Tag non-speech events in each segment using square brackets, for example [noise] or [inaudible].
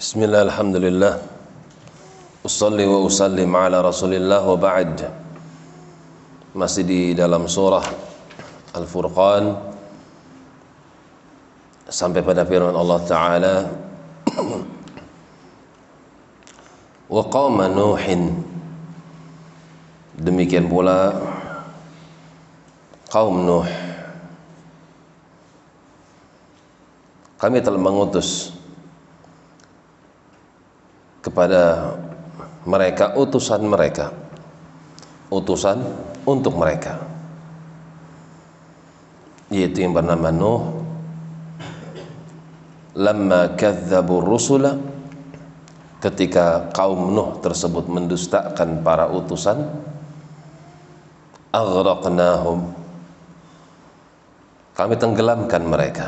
بسم الله الحمد لله Usalli wa usallim ala rasulillah wa ba'd Masih di dalam surah Al-Furqan Sampai pada firman Allah Ta'ala [clears throat] Wa qawma Nuhin Demikian pula Kaum Nuh Kami telah mengutus kepada mereka utusan mereka. Utusan untuk mereka. Yaitu yang bernama Nuh. Lamma kadzabu rusula. Ketika kaum Nuh tersebut mendustakan para utusan aghraqnahum. Kami tenggelamkan mereka.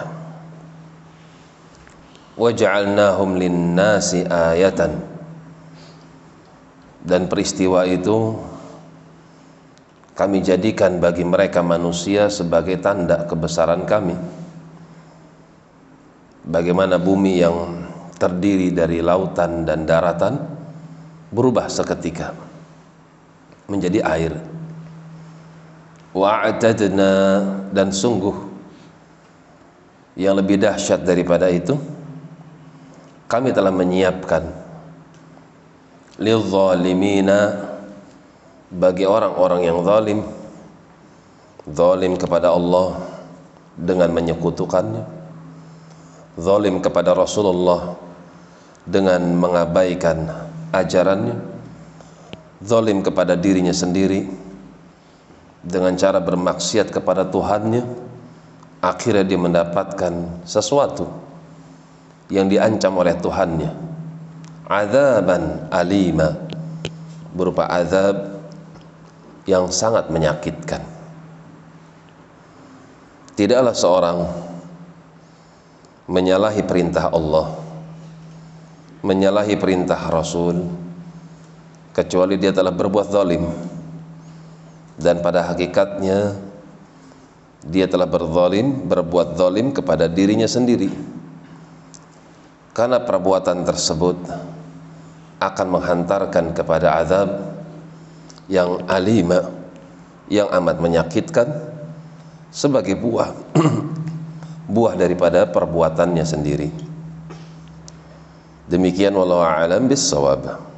Waja'alnahum lin-nasi ayatan dan peristiwa itu kami jadikan bagi mereka manusia sebagai tanda kebesaran kami. Bagaimana bumi yang terdiri dari lautan dan daratan berubah seketika menjadi air. Wa'atadna dan sungguh yang lebih dahsyat daripada itu kami telah menyiapkan lidzalimina bagi orang-orang yang zalim zalim kepada Allah dengan menyekutukannya zalim kepada Rasulullah dengan mengabaikan ajarannya zalim kepada dirinya sendiri dengan cara bermaksiat kepada Tuhannya akhirnya dia mendapatkan sesuatu yang diancam oleh Tuhannya azaban alima. Berupa azab yang sangat menyakitkan. Tidaklah seorang menyalahi perintah Allah menyalahi perintah Rasul kecuali dia telah berbuat zalim. Dan pada hakikatnya dia telah berzalim berbuat zalim kepada dirinya sendiri. Karena perbuatan tersebut akan menghantarkan kepada azab yang alima yang amat menyakitkan sebagai buah [clears throat] buah daripada perbuatannya sendiri. Demikian wallahu a'lam bissawab